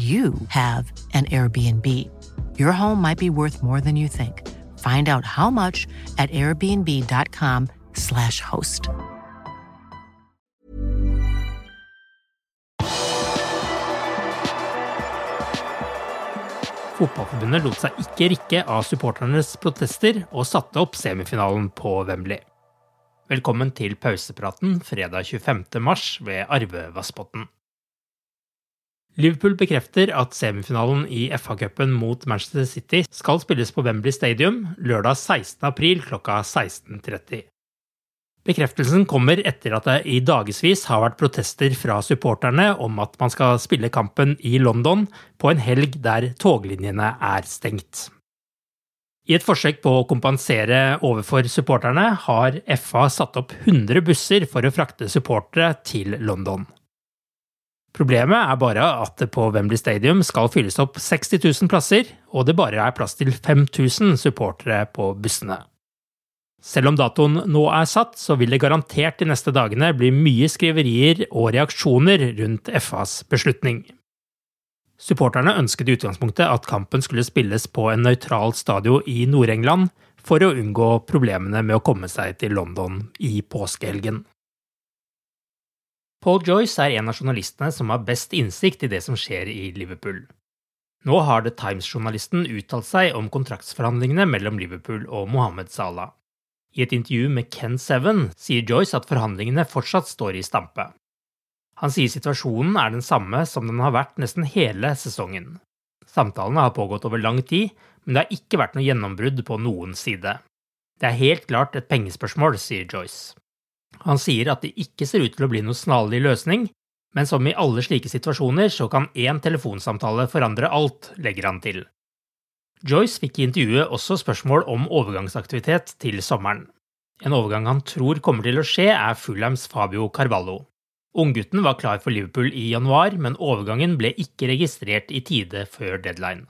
you have an Airbnb. Your home might be worth more than you think. Find out how much at airbnb.com/slash host. Fotballforbundet lot seg ikke rikke av supporternes protester og satte opp semifinalen på Wembley. Velkommen til pausepraten fredag 25. mars ved Arve Vassbotn. Liverpool bekrefter at semifinalen i FA-cupen mot Manchester City skal spilles på Wembley Stadium lørdag 16. april klokka 16.30. Bekreftelsen kommer etter at det i dagevis har vært protester fra supporterne om at man skal spille kampen i London på en helg der toglinjene er stengt. I et forsøk på å kompensere overfor supporterne har FA satt opp 100 busser for å frakte supportere til London. Problemet er bare at det på Wembley Stadium skal fylles opp 60 000 plasser, og det bare er plass til 5000 supportere på bussene. Selv om datoen nå er satt, så vil det garantert de neste dagene bli mye skriverier og reaksjoner rundt FAs beslutning. Supporterne ønsket i utgangspunktet at kampen skulle spilles på en nøytral stadion i Nord-England, for å unngå problemene med å komme seg til London i påskehelgen. Paul Joyce er en av journalistene som har best innsikt i det som skjer i Liverpool. Nå har The Times-journalisten uttalt seg om kontraktsforhandlingene mellom Liverpool og Mohammed Salah. I et intervju med Ken Seven sier Joyce at forhandlingene fortsatt står i stampe. Han sier situasjonen er den samme som den har vært nesten hele sesongen. Samtalene har pågått over lang tid, men det har ikke vært noe gjennombrudd på noen side. Det er helt klart et pengespørsmål, sier Joyce. Han sier at det ikke ser ut til å bli noe snarlig løsning, men som i alle slike situasjoner så kan én telefonsamtale forandre alt, legger han til. Joyce fikk i intervjuet også spørsmål om overgangsaktivitet til sommeren. En overgang han tror kommer til å skje, er Fulhams Fabio Carvalho. Unggutten var klar for Liverpool i januar, men overgangen ble ikke registrert i tide før deadline.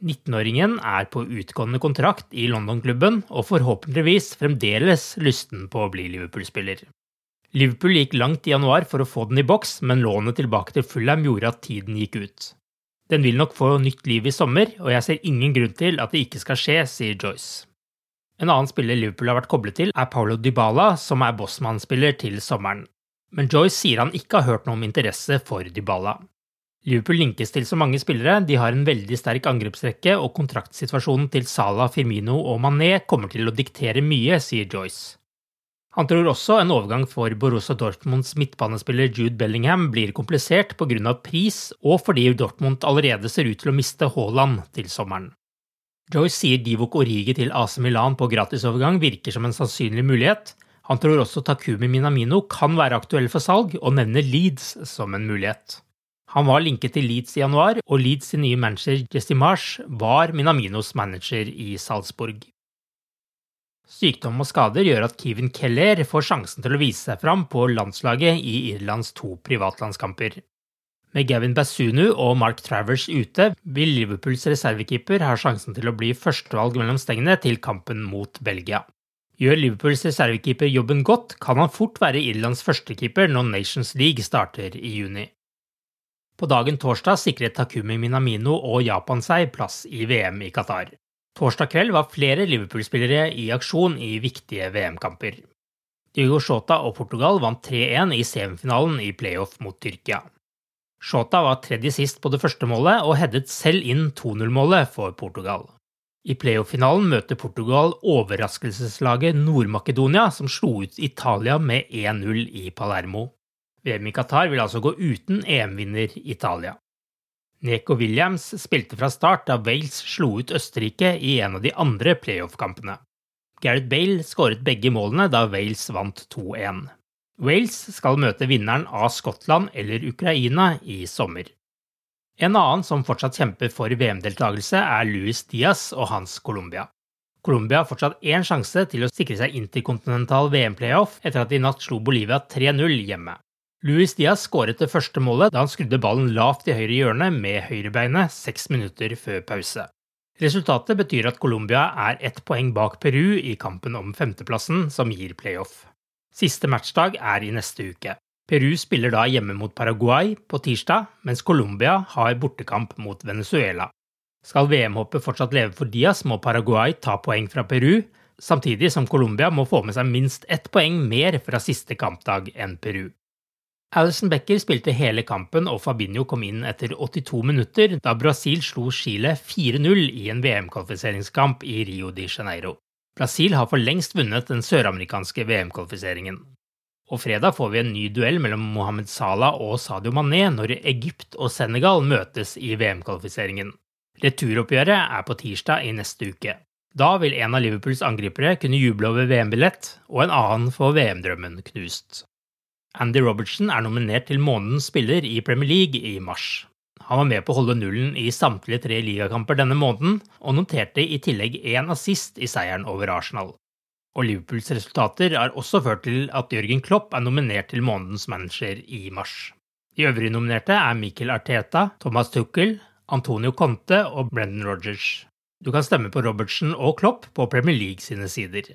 19-åringen er på utgående kontrakt i London-klubben og forhåpentligvis fremdeles lysten på å bli Liverpool-spiller. Liverpool gikk langt i januar for å få den i boks, men lånet tilbake til Fulham gjorde at tiden gikk ut. Den vil nok få nytt liv i sommer, og jeg ser ingen grunn til at det ikke skal skje, sier Joyce. En annen spiller Liverpool har vært koblet til, er Paulo Dybala, som er bossmannsspiller til sommeren. Men Joyce sier han ikke har hørt noe om interesse for Dybala. Liverpool linkes til så mange spillere, de har en veldig sterk angrepsrekke, og kontraktsituasjonen til Salah, Firmino og Mané kommer til å diktere mye, sier Joyce. Han tror også en overgang for Borussia Dortmunds midtbanespiller Jude Bellingham blir komplisert pga. pris, og fordi Dortmund allerede ser ut til å miste Haaland til sommeren. Joyce sier Divok Origi til AC Milan på gratisovergang virker som en sannsynlig mulighet. Han tror også Takumi Minamino kan være aktuell for salg, og nevner Leeds som en mulighet. Han var linket til Leeds i januar, og Leeds nye manager Jesse Marsh var Minaminos manager i Salzburg. Sykdom og skader gjør at Kevin Keller får sjansen til å vise seg fram på landslaget i Irlands to privatlandskamper. Med Gavin Bassunu og Mark Travers ute vil Liverpools reservekeeper ha sjansen til å bli førstevalg mellom stengene til kampen mot Belgia. Gjør Liverpools reservekeeper jobben godt, kan han fort være Irlands førstekeeper når Nations League starter i juni. På dagen torsdag sikret Takumi Minamino og Japan seg plass i VM i Qatar. Torsdag kveld var flere Liverpool-spillere i aksjon i viktige VM-kamper. Diego Shota og Portugal vant 3-1 i semifinalen i playoff mot Tyrkia. Shota var tredje sist på det første målet og headet selv inn 2-0-målet for Portugal. I playoff-finalen møter Portugal overraskelseslaget Nord-Makedonia, som slo ut Italia med 1-0 i Palermo. VM i Qatar vil altså gå uten EM-vinner Italia. Neko Williams spilte fra start da Wales slo ut Østerrike i en av de andre playoff-kampene. Gareth Bale skåret begge målene da Wales vant 2-1. Wales skal møte vinneren av Skottland eller Ukraina i sommer. En annen som fortsatt kjemper for VM-deltakelse, er Luis Diaz og hans Colombia. Colombia har fortsatt én sjanse til å sikre seg interkontinental VM-playoff etter at de i natt slo Bolivia 3-0 hjemme. Luis Diaz skåret det første målet da han skrudde ballen lavt i høyre hjørne med høyrebeinet seks minutter før pause. Resultatet betyr at Colombia er ett poeng bak Peru i kampen om femteplassen, som gir playoff. Siste matchdag er i neste uke. Peru spiller da hjemme mot Paraguay på tirsdag, mens Colombia har bortekamp mot Venezuela. Skal VM-håpet fortsatt leve for Diaz, må Paraguay ta poeng fra Peru, samtidig som Colombia må få med seg minst ett poeng mer fra siste kampdag enn Peru. Alison Becker spilte hele kampen og Fabinho kom inn etter 82 minutter da Brasil slo Chile 4-0 i en VM-kvalifiseringskamp i Rio de Janeiro. Brasil har for lengst vunnet den søramerikanske VM-kvalifiseringen. Og fredag får vi en ny duell mellom Mohammed Salah og Sadio Mané når Egypt og Senegal møtes i VM-kvalifiseringen. Returoppgjøret er på tirsdag i neste uke. Da vil en av Liverpools angripere kunne juble over VM-billett, og en annen få VM-drømmen knust. Andy Robertson er nominert til månedens spiller i Premier League i mars. Han var med på å holde nullen i samtlige tre ligakamper denne måneden, og noterte i tillegg én assist i seieren over Arsenal. Og Liverpools resultater har også ført til at Jørgen Klopp er nominert til månedens manager i mars. De øvrige nominerte er Mikkel Arteta, Thomas Tuchel, Antonio Conte og Brendan Rogers. Du kan stemme på Robertsen og Klopp på Premier League sine sider.